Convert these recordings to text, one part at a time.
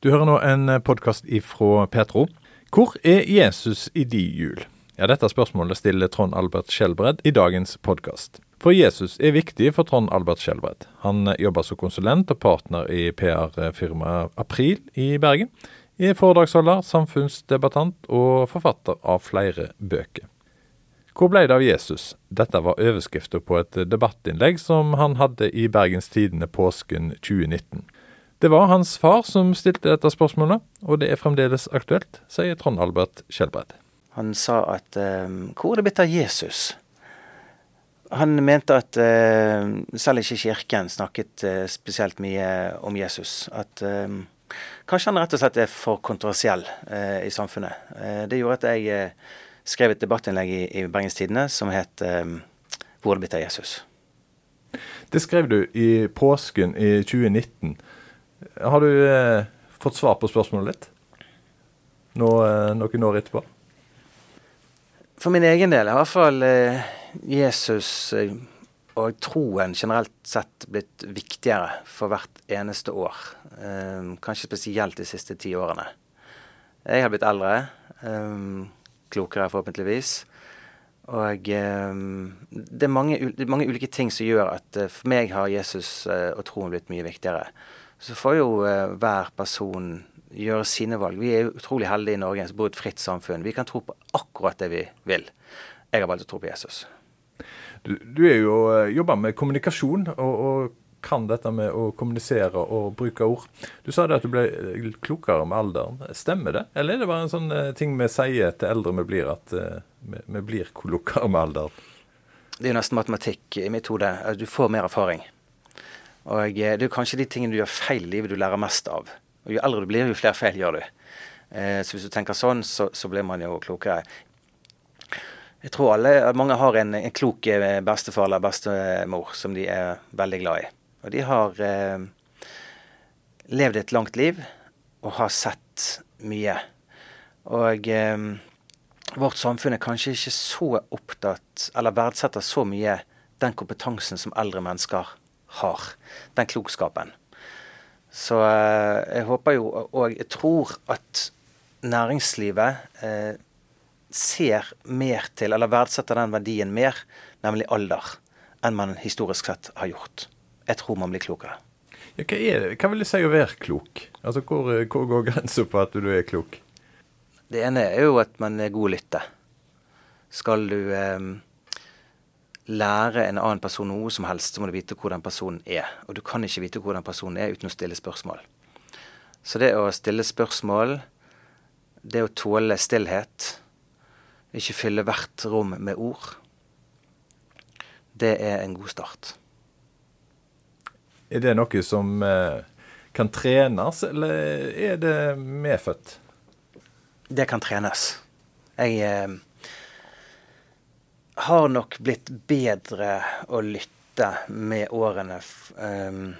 Du hører nå en podkast ifra Petro. Hvor er Jesus i de jul? Ja, Dette spørsmålet stiller Trond Albert Skjelbred i dagens podkast. For Jesus er viktig for Trond Albert Skjelbred. Han jobber som konsulent og partner i PR-firmaet April i Bergen. Er foredragsholder, samfunnsdebattant og forfatter av flere bøker. Hvor ble det av Jesus? Dette var overskriften på et debattinnlegg som han hadde i Bergens Tidende påsken 2019. Det var hans far som stilte dette spørsmålet, og det er fremdeles aktuelt, sier Trond Albert Skjelbred. Han sa at um, hvor er det blitt av Jesus? Han mente at uh, selv ikke Kirken snakket uh, spesielt mye om Jesus. At kanskje han rett og slett er for kontroversiell i samfunnet. det gjorde at jeg skrev et debattinnlegg i, i Bergens Tidende som het 'Hvor er det blitt av Jesus'? Det skrev du i påsken i 2019. Har du eh, fått svar på spørsmålet ditt Nå, eh, noen år etterpå? For min egen del er i hvert fall eh, Jesus eh, og troen generelt sett blitt viktigere for hvert eneste år. Eh, kanskje spesielt de siste ti årene. Jeg har blitt eldre. Eh, klokere, forhåpentligvis. Og det er mange, mange, ulike ting som gjør at for meg har Jesus og troen blitt mye viktigere. Så får jo eh, hver person gjøre sine valg. Vi er utrolig heldige i Norge som bor i et fritt samfunn. Vi kan tro på akkurat det vi vil. Jeg har valgt å tro på Jesus. Du, du er jo eh, jobber med kommunikasjon og, og, kan dette med å kommunisere og bruke ord. Du sa det at du ble eh, klokere med alderen. Stemmer det? Eller er det bare en sånn ting vi sier til eldre vi blir, at vi, vi blir klokere med alderen? Det er jo nesten matematikk i mitt hode. Du får mer erfaring. Og eh, det er kanskje de tingene du gjør feil i livet du lærer mest av. Og Jo eldre du blir, jo flere feil gjør du. Eh, så hvis du tenker sånn, så, så, blir man jo klokere. Jeg tror alle, mange har en, en klok eh, bestefar eller bestemor som de er veldig glad i. Og de har eh, levd et langt liv og har sett mye. Og eh, vårt samfunn er kanskje ikke så opptatt, eller verdsetter så mye den kompetansen som eldre mennesker har. Den klokskapen. Så eh, jeg håper jo, og jeg tror at næringslivet eh, ser mer til, eller verdsetter den verdien mer, nemlig alder, enn man historisk sett har gjort. Jeg tror man blir klokere. Ja, hva, er det? hva vil det si å være klok? Altså, Hvor, hvor går grensa på at du er klok? Det ene er jo at man er god å lytte. Skal du eh, lære en annen person noe som helst, så må du vite hvor den personen er. Og du kan ikke vite hvor den personen er uten å stille spørsmål. Så det å stille spørsmål, det å tåle stillhet, ikke fylle hvert rom med ord, det er en god start. Er det noe som eh, kan trenes, eller er det medfødt? Det kan trenes. Jeg eh, har nok blitt bedre å lytte med årene. Um,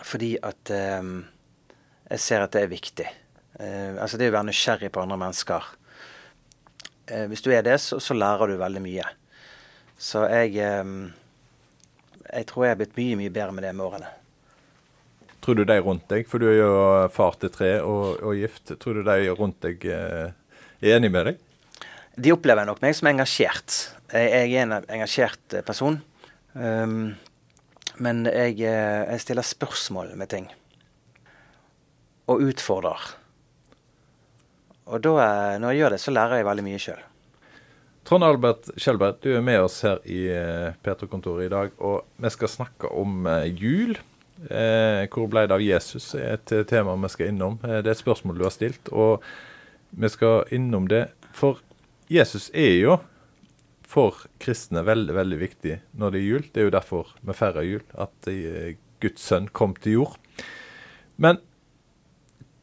fordi at um, jeg ser at det er viktig. Uh, altså det å være nysgjerrig på andre mennesker. Uh, hvis du er det, så, så, lærer du veldig mye. Så jeg um, Jeg tror jeg er blitt mye, mye bedre med det med årene. Tror du de rundt deg, for du er jo far til tre og, og gift, tror du de rundt deg uh, er enig med deg? De opplever nok meg som engasjert. Jeg er en engasjert eh, person. Um, men jeg, eh, jeg, stiller spørsmål med ting. Og utfordrer. Og da, eh, når jeg gjør det, så lærer jeg veldig mye sjøl. Trond Albert Skjelberg, du er med oss her i P3-kontoret i dag. Og vi skal snakke om jul. Eh, hvor ble det av Jesus? er et tema vi skal innom. Det er et spørsmål du har stilt, og vi skal innom det. For Jesus er jo for kristne veldig veldig viktig når det er jul. Det er jo derfor vi feirer jul, at eh, Guds sønn kom til jord. Men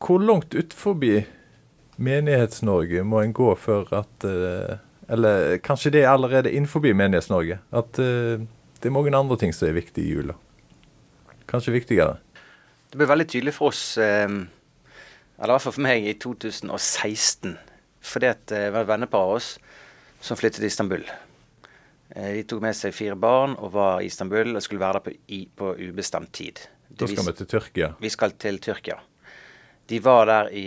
hvor langt ut forbi Menighets-Norge må en gå før at eh, Eller kanskje det er allerede innenfor Menighets-Norge. At eh, det er mange andre ting som er viktig i jula. Kanskje viktigere. Det ble veldig tydelig for oss, eller i hvert fall for meg, i 2016 fordi at det var et vennepar av oss som flyttet til Istanbul. Eh, de tok med seg fire barn og var i Istanbul og skulle være der på, i, på ubestemt tid. Da skal vi til Tyrkia? Vi skal til Tyrkia. De var der i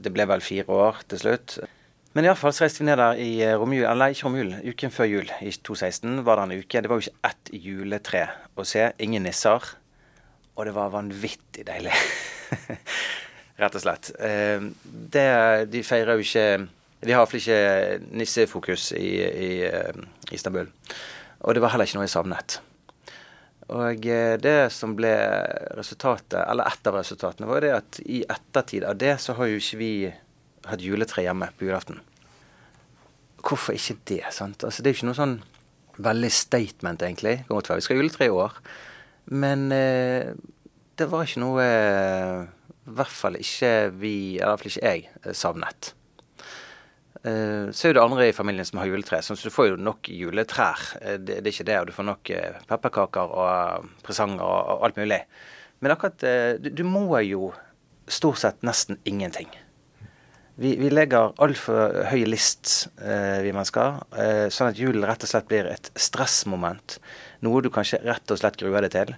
Det ble vel fire år til slutt. Men iallfall så reiste vi ned der i romjul, eller ikke romjul, uken før jul i 2016 var det en uke. Det var jo ikke ett juletre å se. Ingen nisser. Og det var vanvittig deilig. Rett og slett. Det, de feirer jo ikke De har iallfall ikke nissefokus i, i, i Istanbul. Og det var heller ikke noe jeg savnet. Og eh, det som ble resultatet, eller ett av resultatene, var det at i ettertid av det så har jo ikke vi hatt juletre hjemme på julaften. Hvorfor ikke det? sant? Altså Det er jo ikke noe sånn veldig statement, egentlig. Vi skal ha juletre i år. Men eh, det var ikke noe eh, I hvert fall ikke vi, i hvert fall ikke jeg, eh, savnet. Uh, så er det andre i familien som har juletre, så du får jo nok juletrær. Uh, det, er ikke det, og du får nok uh, pepperkaker og presanger og, alt mulig. Men akkurat du, må jo stort sett nesten ingenting. Vi, vi legger altfor høy list, vi mennesker, sånn at julen rett og slett blir et stressmoment. Noe du kanskje rett og slett gruer deg til.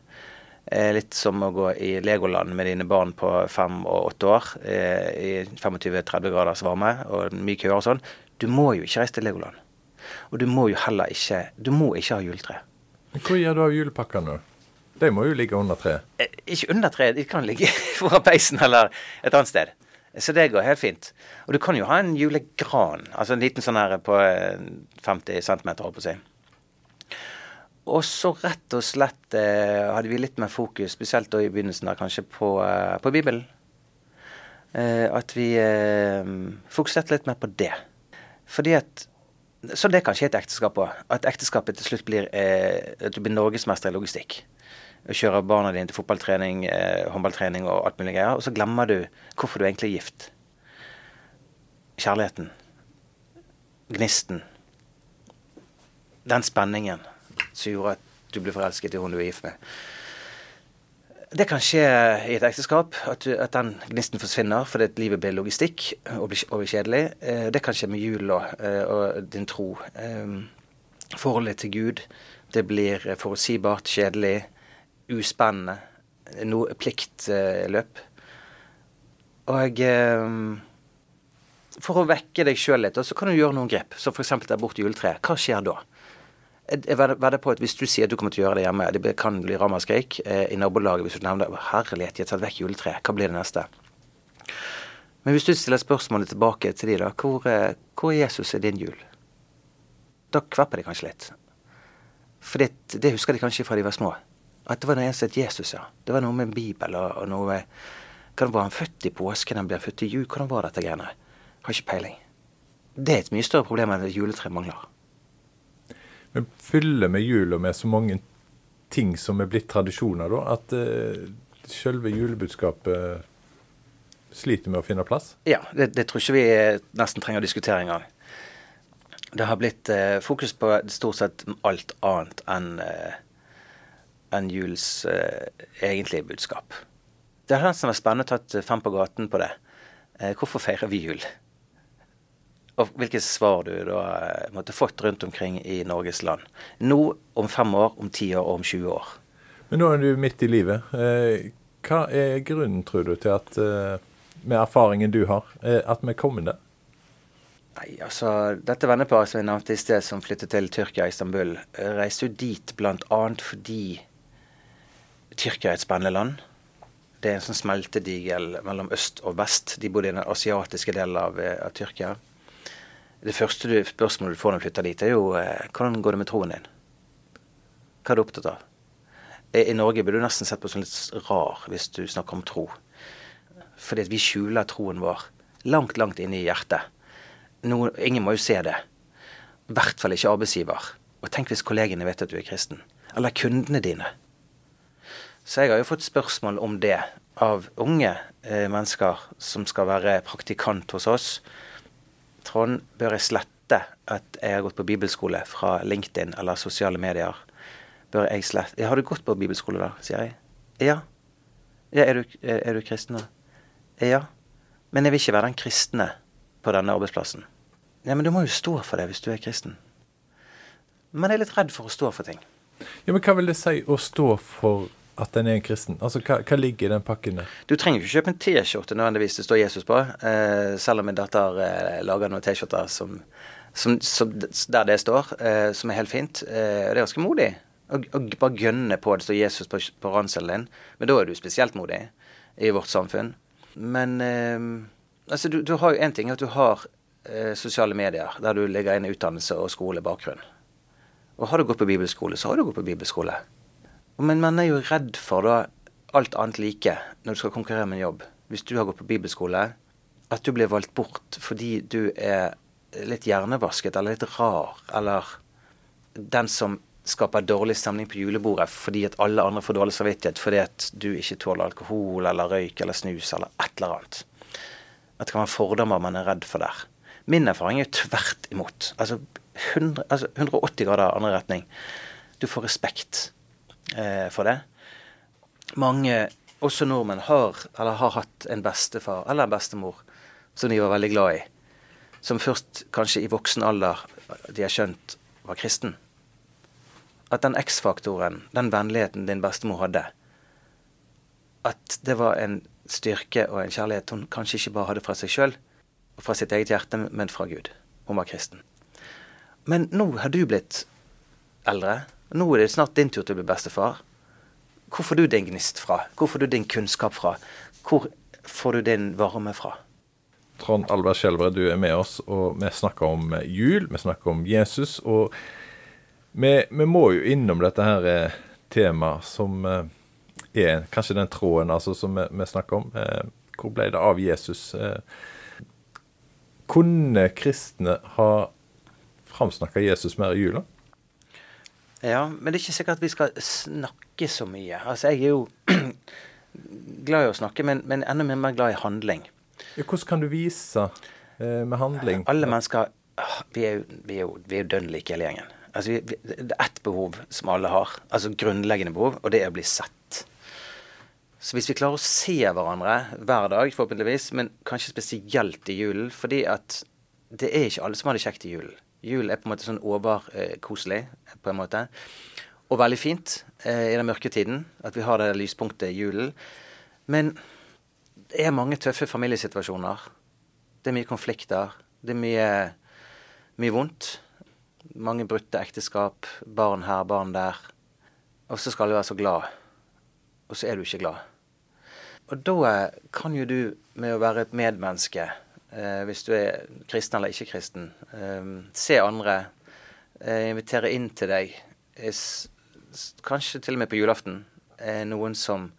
Eh, litt som å gå i Legoland med dine barn på fem og åtte år eh, i 25-30 graders varme og mye køer og sånn. Du må jo ikke reise til Legoland. Og du må jo heller ikke Du må ikke ha juletre. Hvor gjør du av julepakkene? De må jo ligge under treet? Eh, ikke under treet, de kan ligge foran peisen eller et annet sted. Så det går helt fint. Og du kan jo ha en julegran, altså en liten sånn her på 50 cm, holdt på å si. Og så rett og slett eh, hadde vi litt mer fokus, spesielt da i begynnelsen der, kanskje på, eh, på Bibelen. Eh, at vi eh, fokuserte litt mer på det. Fordi at Så det kan skje et ekteskap òg. At ekteskapet til slutt blir eh, at du blir norgesmester i logistikk. Kjører barna dine til fotballtrening, eh, håndballtrening og alt mulig greier. Og så glemmer du hvorfor du egentlig er gift. Kjærligheten. Gnisten. Den spenningen som gjorde at du ble forelsket i hun du er gift med. Det kan skje i et ekteskap, at, du, at den gnisten forsvinner fordi livet blir logistikk og blir, og blir kjedelig. Eh, det kan skje med jul og, eh, din tro. Eh, forholdet til Gud. Det blir forutsigbart, kjedelig, uspennende. Noe pliktløp. Og for å vekke deg sjøl litt, så kan du gjøre noen grep. Som f.eks. ta bort juletreet. Hva skjer da? Vedder på at Hvis du sier at du kommer til å gjøre det hjemme, det kan bli ramaskrik eh, i nabolaget hvis du nevner herlighet, jeg har tatt vekk juletreet, hva blir det neste? Men hvis du stiller spørsmålet tilbake til de da, hvor, eh, hvor Jesus i din jul? Da kvepper de kanskje litt. For det, det, husker de kanskje fra de var små. At det var noe eneste Jesus, ja. Det var noe med Bibel og, og noe med Hvordan var han født i påsken? Han ble født i jul? Hvordan var dette greiene? Har ikke peiling. Det er et mye større problem enn at juletreet mangler. Vi fyller med jula med så mange ting som er blitt tradisjoner, da, at uh, selve julebudskapet sliter med å finne plass? Ja, det, det tror ikke vi nesten trenger å diskutere engang. Det har blitt uh, fokus på stort sett alt annet enn uh, enn julens egentlige budskap. Det har nesten vært spennende å ta fem på gaten på det. hvorfor feirer vi jul? Og hvilke svar du da eh, måtte fått rundt omkring i Norges land. Nå, om fem år, om ti år og om 20 år. Men nå er du midt i livet. Eh, hva er grunnen, tror du, til at, eh, med erfaringen du har, at vi er kommet der? Nei, altså, Dette venneparet som jeg nevnte i sted, som flyttet til Tyrkia, Istanbul, reiste jo dit bl.a. fordi Tyrkia er et spennende land. Det er en sånn smeltedigel mellom øst og vest. De bodde i den asiatiske delen av, av Tyrkia. Det første du, spørsmålet du får når du flytter dit, er jo eh, hvordan går det med troen din? Hva er du opptatt av? I, Norge blir du nesten sett på som litt rar hvis du snakker om tro. Fordi vi skjuler troen vår langt, langt inne i hjertet. Noen, ingen må jo se det. I hvert fall ikke arbeidsgiver. Og tenk hvis kollegene vet at du er kristen. Eller kundene dine. Så jeg har jo fått spørsmål om det av unge eh, mennesker som skal være praktikant hos oss Trond, bør jeg slette at jeg har gått på bibelskole fra LinkedIn eller sosiale medier? Bør jeg slette Har du gått på bibelskole, da? sier jeg. Ja. ja er, du, er, du, kristen, da? Ja. Men jeg vil ikke være den kristne på denne arbeidsplassen. Ja, men du må jo stå for det hvis du er kristen. Men jeg er litt redd for å stå for ting. Ja, Men hva vil det si å stå for at en er en kristen? Altså, hva, hva ligger i den pakken der? Du trenger ikke kjøpe en T-skjorte nødvendigvis det står Jesus på, eh, selv om min datter eh, lager noen T-skjorter som, som, som, der det står, eh, som er helt fint. Eh, det er ganske modig. Og bare gønne på det står Jesus på, på ranselen din. Men da er du spesielt modig i vårt samfunn. Men eh, altså, du, du, har jo én ting at du har eh, sosiale medier der du legger inn utdannelse og skolebakgrunn. Og har du gått på bibelskole, så har du gått på bibelskole. Men man er jo redd for da alt annet like når du skal konkurrere med en jobb. Hvis du har gått på bibelskole, at du blir valgt bort fordi du er litt hjernevasket eller litt rar, eller den som skaper dårlig stemning på julebordet fordi at alle andre får dårlig samvittighet fordi at du ikke tåler alkohol eller røyk eller snus eller et eller annet. At det kan være fordommer man er redd for der. Min erfaring er jo tvert imot. Altså, 100, altså 180 grader andre retning. Du får respekt eh, for det. Mange, også nordmenn, har eller har hatt en bestefar eller en bestemor som de var veldig glad i. Som først kanskje i voksen alder de har skjønt var kristen. At den X-faktoren, den vennligheten din bestemor hadde, at det var en styrke og en kjærlighet hun kanskje ikke bare hadde fra seg sjøl og fra sitt eget hjerte, men fra Gud. Hun var kristen. Men nå har du blitt eldre. Nå er det snart din tur til å bli bestefar. Hvor får du din gnist fra? Hvor får du din kunnskap fra? Hvor får du din varme fra? Trond Albert Skjelbre, du er med oss, og vi snakker om eh, jul, vi snakker om Jesus. Og vi, vi må jo innom dette her eh, temaet som eh, er kanskje den tråden altså, som vi, vi snakker om. Hvor ble det av Jesus? Kunne kristne ha framsnakka Jesus mer i jula? Ja, men det er ikke sikkert at vi skal snakke så mye. Altså, jeg er jo glad i å snakke, men, men enda mer glad i handling. Hvordan kan du vise eh, med handling? Alle mennesker ah, Vi er jo, vi er jo, vi er dønn like hele gjengen. Altså, vi, det er ett behov som alle har, altså grunnleggende behov, og det er å bli sett. Så hvis vi klarer å se hverandre hver dag, forhåpentligvis, men kanskje spesielt i julen, fordi at det er ikke alle som har det kjekt i julen. Jul er på en måte sånn overkoselig, på en måte. Og veldig fint eh, i den mørke tiden at vi har det lyspunktet i julen. Men det er mange tøffe familiesituasjoner. Det er mye konflikter. Det er mye, mye vondt. Mange brutte ekteskap. Barn her, barn der. Og så skal du være så glad. Og så er du ikke glad. Og da kan jo du, med å være et medmenneske eh, hvis du er kristen eller ikke kristen. Eh, se andre. Invitere inn til deg. kanskje til og med på julaften. noen som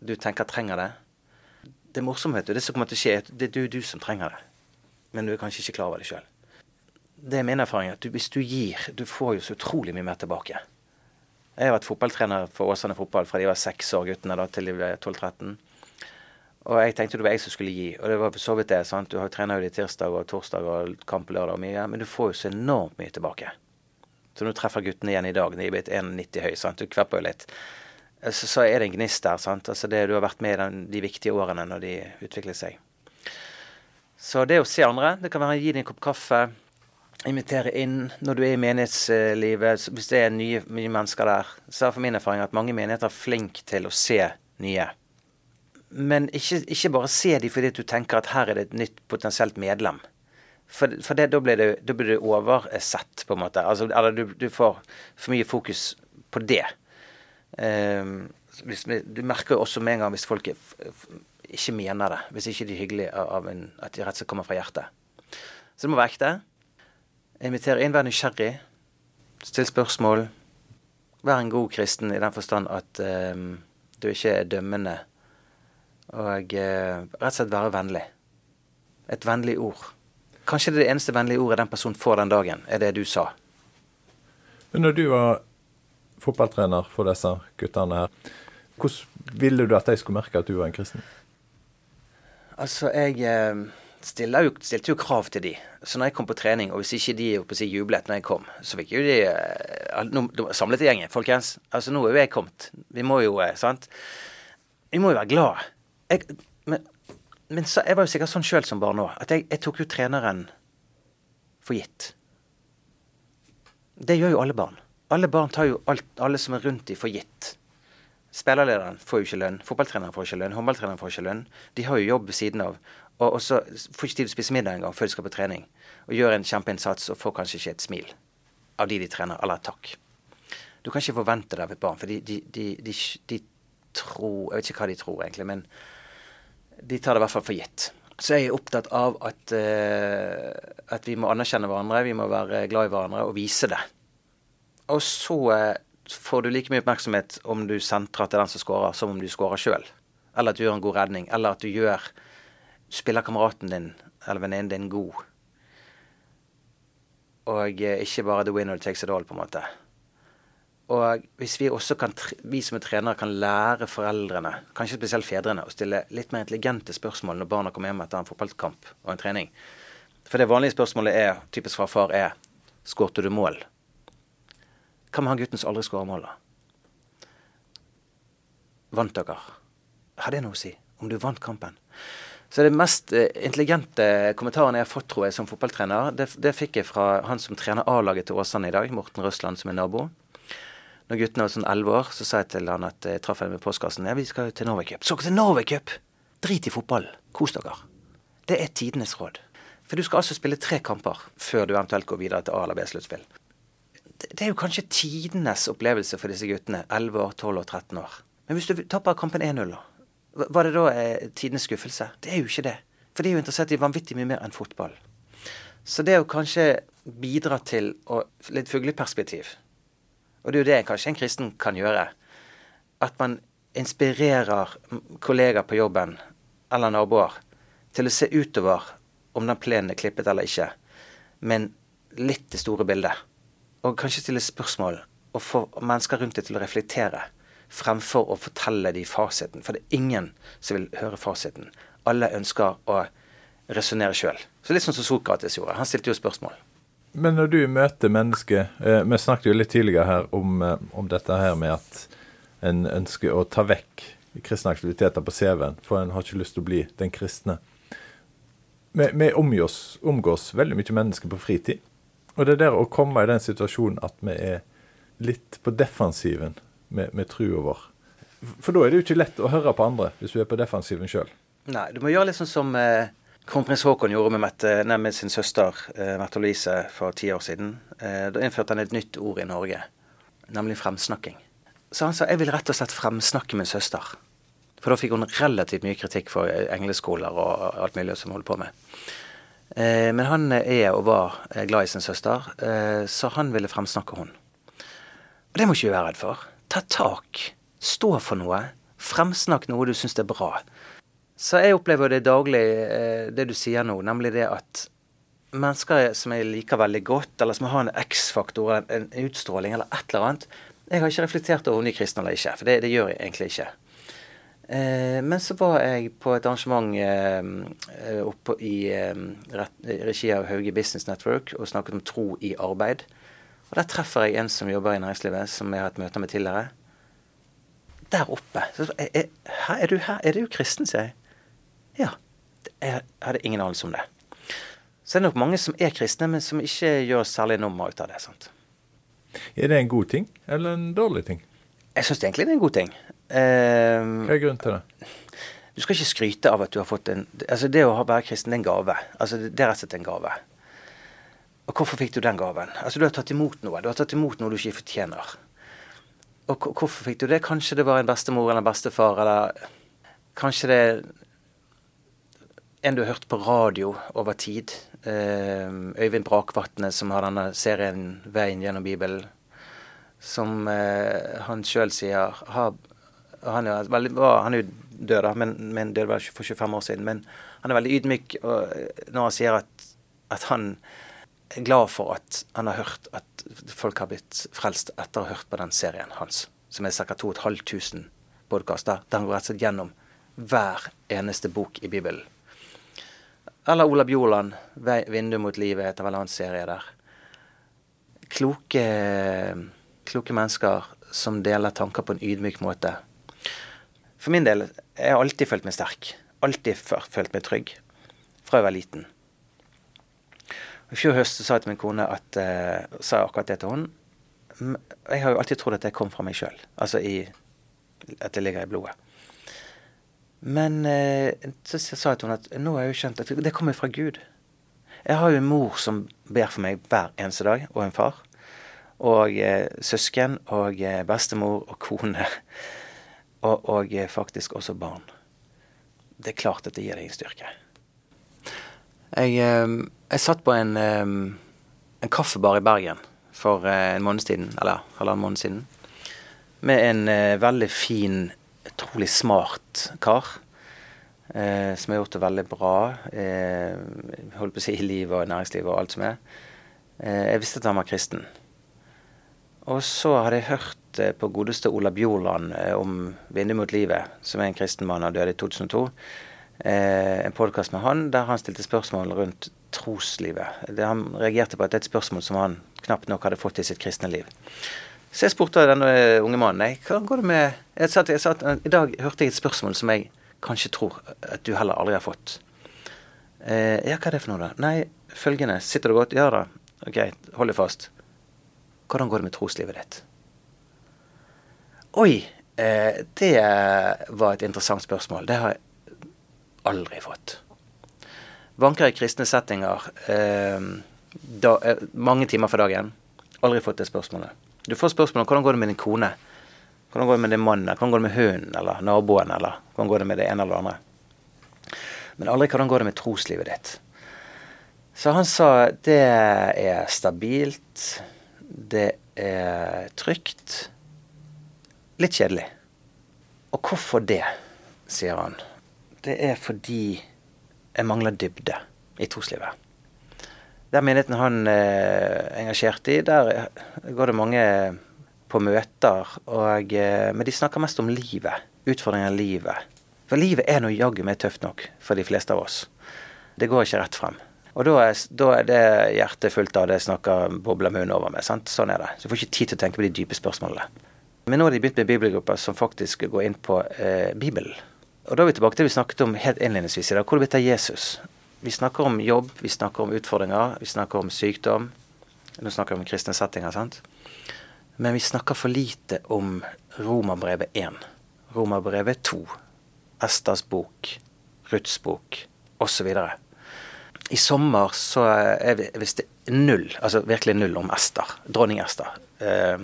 du tenker trenger det. Det er du, Det som kommer til å skje, det er du, du som trenger det. Men du er kanskje ikke klar over det sjøl. Det er min erfaring. at du, Hvis du gir, du får jo så utrolig mye mer tilbake. Jeg har vært fotballtrener for Åsane fotball fra de var seks år, guttene, da, til de ble 12-13. Og jeg tenkte det var jeg som skulle gi, og det var for så vidt det. sant? Du har trener jo de tirsdag og torsdag og kamp lørdag og mye, men du får jo så enormt mye tilbake. Så når du treffer guttene igjen i dag, de er blitt 1,90 høy, sant? du kvepper jo litt, så, så, er det en gnist der. sant? Altså det Du har vært med i de viktige årene når de utvikler seg. Så det å se andre, det kan være å gi dem en kopp kaffe, invitere inn når du er i menighetslivet. Hvis det er nye, nye mennesker der, så er for min erfaring at mange menigheter er flinke til å se nye. Men ikke, ikke, bare se dem fordi du tenker at her er det et nytt potensielt medlem. For, for det, da blir det, da blir det oversett, på en måte. Altså, eller du, du, får for mye fokus på det. Um, hvis, du merker jo også med en gang hvis folk ikke mener det. Hvis ikke de er hyggelige av en, at de rett og slett kommer fra hjertet. Så det må være ekte. Invitere inn, vær nysgjerrig. Still spørsmål. Vær en god kristen i den forstand at um, du ikke er dømmende og eh, rett og slett være vennlig. Et vennlig ord. Kanskje det er det eneste vennlige ordet den personen får den dagen, er det du sa. Men når du var fotballtrener for disse guttene her, hvordan ville du at de skulle merke at du var en kristen? Altså, jeg eh, jo, stilte jo krav til de. Så når jeg kom på trening, og hvis ikke de si, jublet når jeg kom, så fikk jo de eh, no, samlet gjengen. Folkens, altså nå er jo jeg kommet. Vi må jo, sant. Vi må jo være glad jeg, men, men så, jeg var jo sikkert sånn sjøl som barn òg, at jeg, jeg, tok jo treneren for gitt. Det gjør jo alle barn. Alle barn tar jo alt, alle som er rundt dem, for gitt. Spillerlederen får jo ikke lønn. Fotballtreneren får ikke lønn. Håndballtreneren får ikke lønn. De har jo jobb ved siden av. Og, og så får ikke tid til å spise middag engang før de skal på trening. Og gjør en kjempeinnsats og får kanskje ikke et smil av de de trener, eller et takk. Du kan ikke forvente det av et barn, for de, de, de, de, tror Jeg vet ikke hva de tror, egentlig, men de tar det i hvert fall for gitt. Så jeg er opptatt av at, uh, at vi må anerkjenne hverandre, vi må være glad i hverandre og vise det. Og så uh, får du like mye oppmerksomhet om du sentrer til den som skårer, som om du skårer sjøl. Eller at du gjør en god redning. Eller at du gjør spiller kameraten din eller venninnen din god. Og uh, ikke bare the winner takes it all, på en måte. Og hvis vi også kan, vi som er trenere kan lære foreldrene, kanskje spesielt fedrene, å stille litt mer intelligente spørsmål når barna kommer hjem etter en fotballkamp og en trening. For det vanlige spørsmålet er, typisk fra far, er skårte du mål? Hva med han gutten som aldri skårer mål, da? Vant dere? Har det noe å si? Om du vant kampen? Så det mest eh, intelligente kommentaren jeg har fått, tror jeg, som fotballtrener, det, det fikk jeg fra han som trener A-laget til Åsane i dag, Morten Røsland, som er nabo. Når gutten var sånn elleve år, så sa jeg til han at jeg traff henne med postkassen. Ja, vi skal jo til Norway Cup. Så til Norway Cup! Drit i fotball. Kos dere. Det er tidenes råd. For du skal altså spille tre kamper før du eventuelt går videre til A- eller B-sluttspill. Det er jo kanskje tidenes opplevelse for disse guttene. 11 år, 12 år, 13 år. Men hvis du tapper kampen 1-0, da? Var det da eh, tidenes skuffelse? Det er jo ikke det. For de er jo interessert i vanvittig mye mer enn fotball. Så det å kanskje bidra til å, litt fugleperspektiv og det er jo det kanskje en kristen kan gjøre. At man inspirerer kollegaer på jobben eller naboer til å se utover om den plenen er klippet eller ikke, men litt det store bildet. Og kanskje stille spørsmål og få mennesker rundt det til å reflektere, fremfor å fortelle de fasiten. For det er ingen som vil høre fasiten. Alle ønsker å resonnere sjøl. Så litt sånn som Sokrates gjorde. Han stilte jo spørsmål. Men når du møter mennesker eh, Vi snakket jo litt tidligere her om, eh, om, dette her med at en ønsker å ta vekk kristne aktiviteter på CV-en, for en har ikke lyst til å bli den kristne. Vi, vi omgås, omgås, veldig mye mennesker på fritid. Og det er der å komme i den situasjonen at vi er litt på defensiven med, med trua vår. For da er det jo ikke lett å høre på andre hvis du er på defensiven sjøl. Nei, du må gjøre litt sånn som eh Kronprins Haakon gjorde med, Mette, nei, med sin søster eh, Mette Louise for ti år siden. Eh, da innførte han et nytt ord i Norge, nemlig fremsnakking. Så han sa jeg vil rett og slett fremsnakke min søster. For da fikk hun relativt mye kritikk for engleskoler og alt mulig som hun holdt på med. Eh, men han er og var glad i sin søster, så han ville fremsnakke hun. Og det må ikke du være redd for. Ta tak. Stå for noe. Fremsnakk noe du syns er bra. Så jeg opplever det daglig, eh, det du sier nå, nemlig det at mennesker som jeg liker veldig godt, eller som har en X-faktor, en utstråling eller et eller annet Jeg har ikke reflektert over om de er kristne eller ikke, for det, det gjør jeg egentlig ikke. Eh, men så var jeg på et arrangement eh, oppe i regi av Hauge Business Network og snakket om tro i arbeid. Og Der treffer jeg en som jobber i næringslivet, som jeg har hatt møter med tidligere. Der oppe. Så, er, er, er, du her? Er du kristen, sier jeg. Ja. Jeg hadde ingen anelse om det. Så det er nok mange som er kristne, men som ikke gjør særlig nummer ut av det. sant? Er det en god ting, eller en dårlig ting? Jeg syns egentlig det er en god ting. Uh, Hva er grunnen til det? Du skal ikke skryte av at du har fått en Altså, det å være kristen, det er en gave. Altså, det er rett og slett en gave. Og hvorfor fikk du den gaven? Altså, du har tatt imot noe. Du har tatt imot noe du ikke fortjener. Og hvorfor fikk du det? Kanskje det var en bestemor eller en bestefar, eller kanskje det en du har hørt på radio over tid. Eh, Øyvind Brakvatne, som har denne serien 'Veien gjennom Bibelen', som eh, han sjøl sier har, han, er veldig, han, er jo død, da, men, men døde for 25 år siden. Men han er veldig ydmyk når han sier at, at han er glad for at han har hørt at folk har blitt frelst etter å ha hørt på den serien hans, som er ca. 2500 podkaster, der han går rett og slett gjennom hver eneste bok i Bibelen. Eller Ola Bjoland, 'Vindu mot livet', heter vel hans serie der. Kloke, kloke mennesker som deler tanker på en ydmyk måte. For min del jeg har alltid følt meg sterk. Alltid følt meg trygg. Fra jeg var liten. I fjor høst sa jeg til min kone at uh, sa akkurat det til hun. Jeg har jo alltid trodd at det kom fra meg sjøl. Altså i At det ligger i blodet. Men eh, så sa jeg til henne at nå har jeg jo skjønt at det kommer fra Gud. Jeg har jo en mor som ber for meg hver eneste dag, og en far. Og eh, søsken og eh, bestemor og kone. Og, og faktisk også barn. Det er klart at det gir deg en styrke. Jeg, jeg satt på en, en kaffebar i Bergen for en måned siden, eller halvannen måned siden, med en veldig fin utrolig smart kar. Eh, som har gjort det veldig bra. Eh, holdt på å si i livet og næringslivet og alt som er. Eh, jeg visste at han var kristen. Og så hadde jeg hørt eh, på godeste Ola Bjorland eh, om 'Vindu mot livet', som er en kristen mann og døde i 2002. Eh, en podkast med han der han stilte spørsmål rundt troslivet. Det han reagerte på at det er et spørsmål som han knapt nok hadde fått i sitt kristne liv. Så jeg spurte denne unge mannen nei, hva går det med jeg sa, jeg sa, I dag hørte jeg et spørsmål som jeg kanskje tror at du heller aldri har fått. Eh, ja, hva er det for noe, da? Nei, følgende. Sitter du godt? Ja da. Ok, hold deg fast. Hvordan går det med troslivet ditt? Oi! Eh, det var et interessant spørsmål. Det har jeg aldri fått. Vanker i kristne settinger eh, da, eh, mange timer for dagen. Aldri fått det spørsmålet. Du får spørsmål om hvordan går det med din kone. Hvordan går det med din mann, hvordan går det med hunden eller naboen, eller hvordan går det med det ene eller det andre. Men aldri hvordan går det med troslivet ditt. Så han sa det er stabilt, det er trygt, litt kjedelig. Og hvorfor det, sier han. Det er fordi jeg mangler dybde i troslivet. Der menigheten han er eh, engasjert i, der går det mange på møter, og, eh, men de snakker mest om livet. Utfordringer i livet. For livet er nå jaggu meg tøft nok for de fleste av oss. Det går ikke rett frem. Og da er, da er det hjertet fullt av det snakker bobler munnen over med. sant? Sånn er det. Så du får ikke tid til å tenke på de dype spørsmålene. Men nå har de begynt med bibelgrupper som faktisk går inn på eh, Bibelen. Og da er vi tilbake til det vi snakket om helt innledningsvis i dag. Hvor det blitt av Jesus? Vi snakker om jobb, vi snakker om utfordringer, vi snakker om sykdom. Nå snakker vi om kristne settinger, sant. Men vi snakker for lite om Romerbrevet 1, Romerbrevet 2, Esters bok, Ruths bok osv. I sommer så er vi, visste null, altså virkelig null om Ester. Dronning Ester. Eh,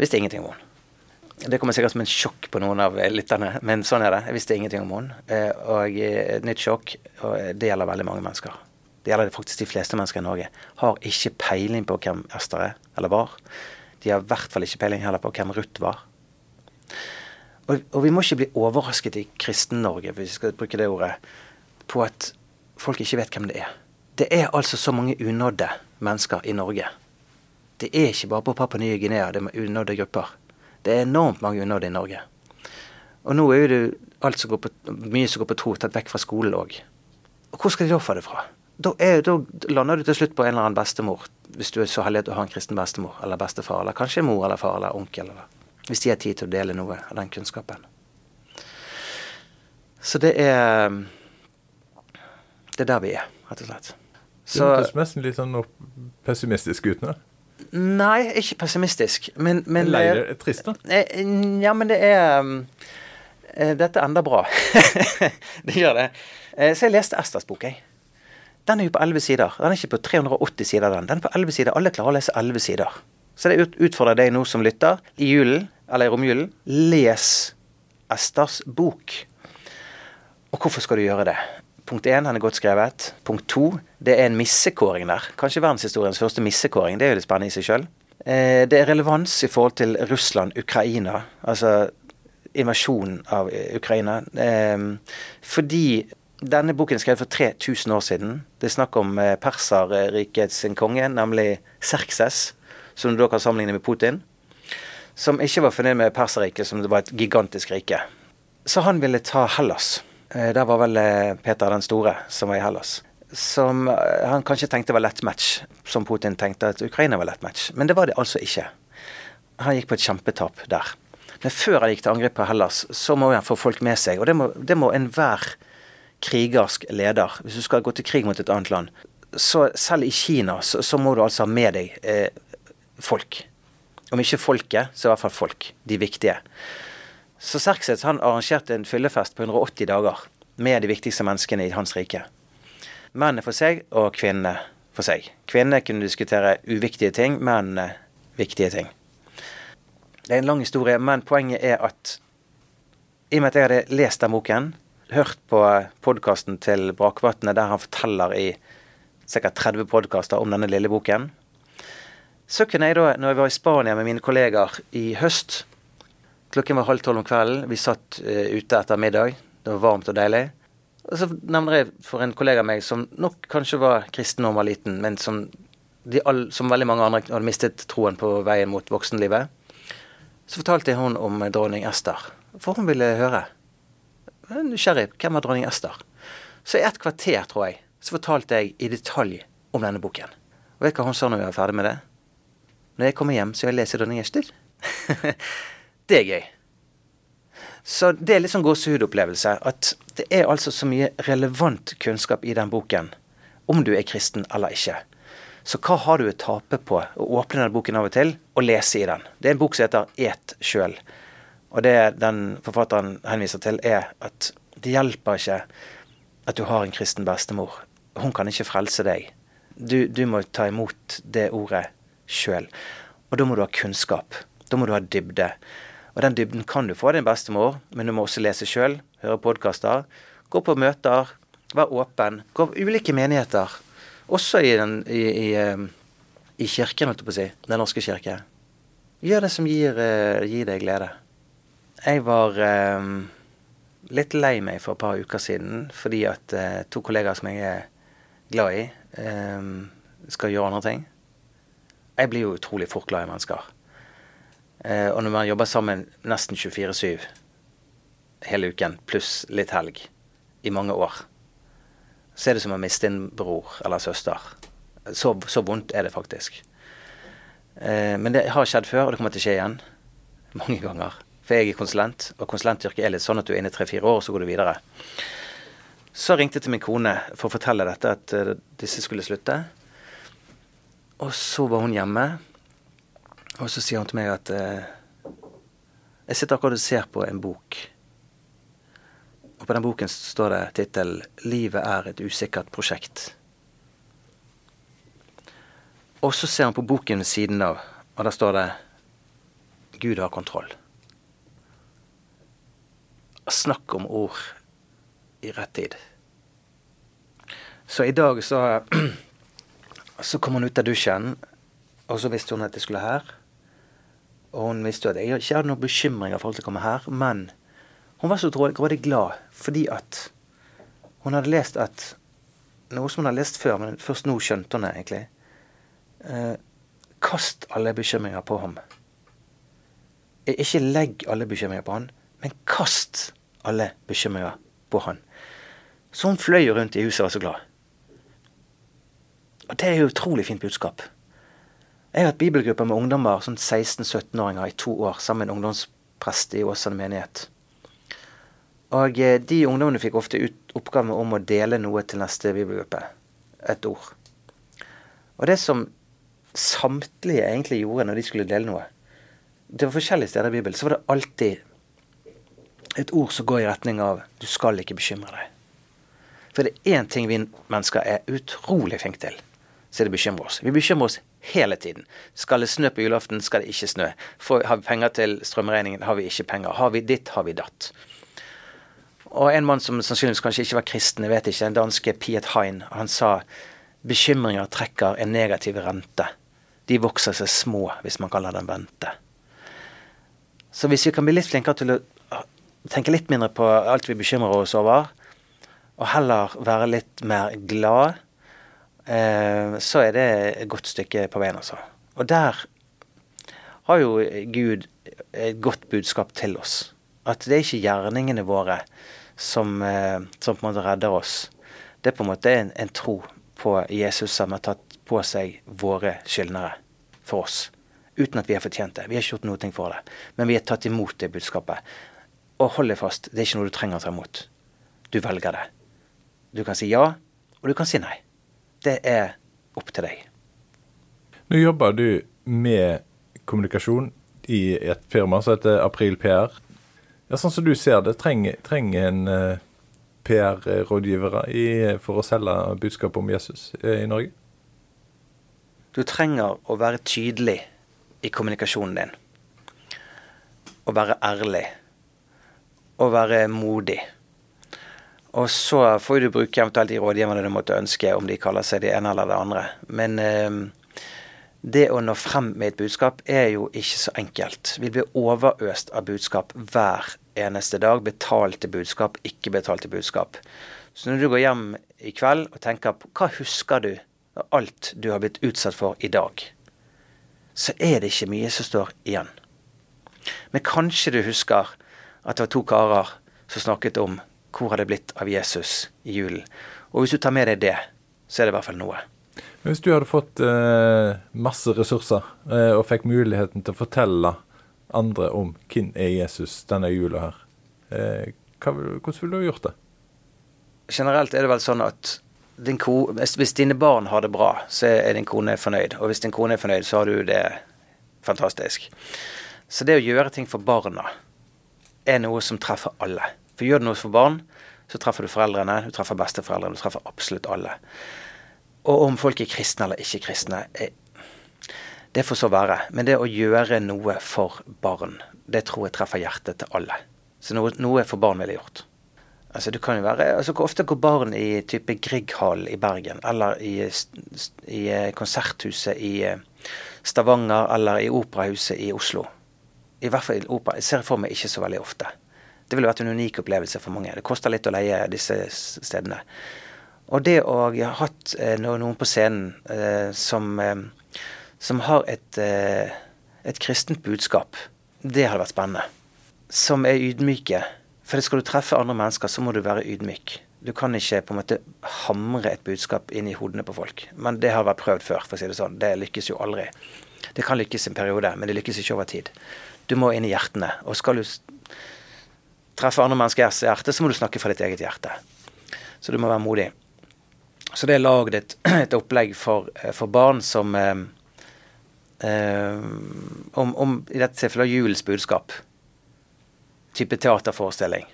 visste ingenting om henne. Det kommer sikkert som en sjokk på noen av lytterne, men sånn er det. Jeg visste ingenting om henne. Eh, og et nytt sjokk, og det gjelder veldig mange mennesker. Det gjelder faktisk de fleste mennesker i Norge. Har ikke peiling på hvem Ester er, eller var. De har i hvert fall ikke peiling heller på hvem Ruth var. Og, og vi må ikke bli overrasket i Kristen-Norge, hvis vi skal bruke det ordet, på at folk ikke vet hvem det er. Det er altså så mange unådde mennesker i Norge. Det er ikke bare på Papua Ny-Guinea det er unådde grupper. Det er enormt mange unådde i Norge. Og nå er jo det alt som går på, mye som går på tro, tatt vekk fra skolen òg. Og hvor skal de da få det fra? Da, er, da, lander du til slutt på en eller annen bestemor, hvis du er så heldig at du har en kristen bestemor eller bestefar, eller kanskje mor eller far eller onkel, eller, hvis de har tid til å dele noe av den kunnskapen. Så det er Det er der vi er, rett og slett. Så, det høres nesten litt sånn pessimistisk ut nå. Nei, ikke pessimistisk, men, men Lei deg trist, da? Eh, ja, men det er um, Dette ender bra. det gjør det. Eh, så jeg leste Esters bok, jeg. Den er jo på 11 sider. Den er ikke på 380 sider, den. Den er på 11 sider. Alle klarer å lese 11 sider. Så det utfordrer deg nå som lytter, i julen, eller i romjulen, les Esters bok. Og hvorfor skal du gjøre det? Punkt én, han er godt skrevet. Punkt to, det er en missekåring der. Kanskje verdenshistoriens første missekåring. Det er jo litt spennende i seg sjøl. Eh, det er relevans i forhold til Russland-Ukraina, altså invasjonen av Ukraina. Eh, fordi denne boken er skrevet for 3000 år siden. Det er snakk om eh, Perserrikets konge, nemlig Serkses, som du da kan sammenligne med Putin. Som ikke var fornøyd med Perserriket, som det var et gigantisk rike. Så han ville ta Hellas. Eh, der var vel eh, Peter den store som var i Hellas. Som eh, han kanskje tenkte var lett match, som Putin tenkte at Ukraina var lett match. Men det var det altså ikke. Han gikk på et kjempetap der. Men før han gikk til angrep på Hellas, så må han få folk med seg. Og det må, det må enhver krigersk leder, hvis du skal gå til krig mot et annet land, så selv i Kina så, så må du altså ha med deg eh, folk. Om ikke folket, så i hvert fall folk. De viktige. Så Serkset han arrangerte en fyllefest på 180 dager med de viktigste menneskene i hans rike. Mennene for seg og kvinnene for seg. Kvinnene kunne diskutere uviktige ting, mennene viktige ting. Det er en lang historie, men poenget er at i og med at jeg hadde lest den boken, hørt på podkasten til Brakvatnet der han forteller i sikkert 30 podkaster om denne lille boken, så kunne jeg da, når jeg var i Spania med mine kollegaer i høst Klokken var halv tolv om kvelden, vi satt uh, ute etter middag, det var varmt og deilig. Og så nevner jeg for en kollega av meg som nok kanskje var kristen da han var liten, men som, all, som veldig mange andre hadde mistet troen på veien mot voksenlivet. Så fortalte jeg hun om dronning Ester, for hun ville høre. Nysgjerrig. Hvem var dronning Ester? Så i et kvarter, tror jeg, så fortalte jeg i detalj om denne boken. Og vet du hva hun sa når vi var ferdig med det? Når jeg kommer hjem, så vil jeg lese dronning Ester. det er gøy. Så det er litt sånn gåsehudopplevelse. At det er altså så mye relevant kunnskap i den boken. Om du er kristen eller ikke. Så hva har du å tape på å åpne den boken av og til og lese i den? Det er en bok som heter Et sjøl. Og det den forfatteren henviser til, er at det hjelper ikke at du har en kristen bestemor. Hun kan ikke frelse deg. Du, du må ta imot det ordet sjøl. Og da må du ha kunnskap. Da må du ha dybde. Og den dybden kan du få av din bestemor, men du må også lese sjøl, høre podkaster, gå på møter, være åpen. Gå på ulike menigheter. Også i, den, i, i, eh, i kirken, holdt jeg på å si. Den norske kirke. Gjør det som gir, eh, gir deg glede. Jeg var eh, litt lei meg for et par uker siden fordi at eh, to kollegaer som jeg er glad i, eh, skal gjøre andre ting. Jeg blir jo utrolig fort glad i mennesker. Eh, og når man jobber sammen nesten 24-7 hele uken, pluss litt helg, i mange år, så er det som å miste en bror eller søster. Så, så vondt er det faktisk. Eh, men det har skjedd før, og det kommer til å skje igjen. Mange ganger. For jeg er konsulent, og konsulentyrket er litt sånn at du er inne i tre-fire år, og så går du videre. Så ringte jeg til min kone for å fortelle dette, at uh, disse skulle slutte. Og så var hun hjemme. Og så sier han til meg at eh, jeg sitter akkurat og ser på en bok. Og på den boken står det tittel 'Livet er et usikkert prosjekt'. Og så ser han på boken ved siden av, og der står det 'Gud har kontroll'. Snakk om ord i rett tid. Så i dag så Så kom hun ut av dusjen, og så visste hun at jeg skulle her. Og hun visste jo at jeg ikke hadde noen bekymringer for alt som kommer her, men hun var så grådig glad fordi at hun hadde lest at Noe som hun hadde lest før, men først nå skjønte hun det egentlig. Eh, kast alle bekymringer på ham. Ikke legg alle bekymringer på han, men kast alle bekymringer på han. Så hun fløy rundt i huset og var så glad. Og det er jo utrolig fint budskap. Jeg har hatt bibelgrupper med ungdommer, sånn 16-17-åringer, i to år sammen med en ungdomsprest i Åsane menighet. Og eh, de ungdommene fikk ofte ut oppgaven om å dele noe til neste bibelgruppe. Et ord. Og det som samtlige egentlig gjorde når de skulle dele noe Det var forskjellige steder i Bibelen, så var det alltid et ord som går i retning av 'du skal ikke bekymre deg'. For det er én ting vi mennesker er utrolig flinke til, så er det bekymre oss. Vi bekymrer oss hele tiden. Skal det snø på julaften, skal det ikke snø. For, har vi penger til strømregningen, har vi ikke penger. Har vi ditt, har vi datt. Og en mann som sannsynligvis kanskje ikke var kristen, jeg vet ikke, en danske Piet Hein, han sa bekymringer trekker en negativ rente. De vokser seg små hvis man kan la dem vente. Så hvis vi kan bli litt flinkere til å tenke litt mindre på alt vi bekymrer oss over, og heller være litt mer glad så er det et godt stykke på veien, altså. Og der har jo Gud et godt budskap til oss. At det er ikke gjerningene våre som, eh, som på en måte redder oss. Det er på en måte en, en tro på Jesus som har tatt på seg våre skyldnere for oss. Uten at vi har fortjent det. Vi har ikke gjort noe for det. Men vi har tatt imot det budskapet. Og hold deg fast, det er ikke noe du trenger å ta imot. Du velger det. Du kan si ja, og du kan si nei det er opp til deg. Nå jobber du med kommunikasjon i et firma som heter April PR. Ja, Sånn som du ser det, trenger, trenger en eh, PR-rådgivere for å selge budskapet om Jesus eh, i Norge? Du trenger å være tydelig i kommunikasjonen din. Å være ærlig. Å være modig. Og så får du bruke eventuelt de rådgiverne du måtte ønske, om de kaller seg det ene eller det andre. Men eh, det å nå frem med et budskap er jo ikke så enkelt. Vi blir overøst av budskap hver eneste dag. Betalte budskap, ikke betalte budskap. Så når du går hjem i kveld og tenker på hva husker du av alt du har blitt utsatt for i dag, så er det ikke mye som står igjen. Men kanskje du husker at det var to karer som snakket om hvor har det blitt av Jesus i julen. Og hvis du tar med deg det, så er det i hvert fall noe. Men Hvis du hadde fått eh, masse ressurser eh, og fikk muligheten til å fortelle andre om hvem er Jesus denne jula her, eh, hva, hvordan ville du gjort det? Generelt er det vel sånn at din ko, hvis, hvis dine barn har det bra, så er din kone fornøyd. Og hvis din kone er fornøyd, så har du det fantastisk. Så det å gjøre ting for barna er noe som treffer alle. For gjør du noe for barn, så treffer du foreldrene, du treffer besteforeldrene, du treffer absolutt alle. Og om folk er kristne eller ikke kristne, eh, det får så være. Men det å gjøre noe for barn, det tror jeg treffer hjertet til alle. Så noe, noe for barn ville gjort. Altså du kan jo være, altså Hvor ofte går barn i type Grieghallen i Bergen, eller i, i eh, Konserthuset i eh, Stavanger, eller i Operahuset i Oslo? I hvert fall i opera. Jeg ser for meg ikke så veldig ofte. Det ville vært en unik opplevelse for mange. Det koster litt å leie disse stedene. Og det å ha hatt eh, noen på scenen eh, som, eh, som har et, et kristent budskap, det hadde vært spennende. Som er ydmyke. For skal du treffe andre mennesker, så må du være ydmyk. Du kan ikke på en måte hamre et budskap inn i hodene på folk. Men det har vært prøvd før, for å si det sånn. Det lykkes jo aldri. Det kan lykkes en periode, men det lykkes ikke over tid. Du må inn i hjertene. Og skal du treffe andre menneskers hjerte, så må du snakke fra ditt eget hjerte. Så du må være modig. Så det er lagd et, et opplegg for, eh, for barn som eh, eh, om, om i dette tilfellet julens budskap. Type teaterforestilling.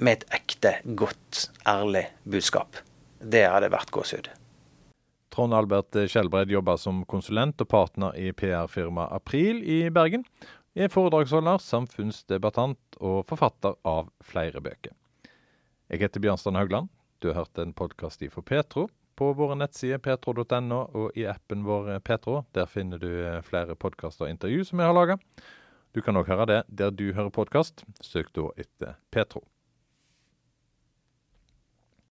Med et ekte, godt, ærlig budskap. Det hadde vært gåsehud. Trond Albert Skjelbred jobber som konsulent og partner i PR-firmaet April i Bergen. Er foredragsholder, samfunnsdebattant og forfatter av flere bøker. Jeg heter Bjørnstein Haugland. Du har hørt en podkast fra Petro. På våre nettsider petro.no og i appen vår Petro. Der finner du eh, flere podkaster og intervju som jeg har laga. Du kan òg høre det der du hører podkast. Søk da etter Petro.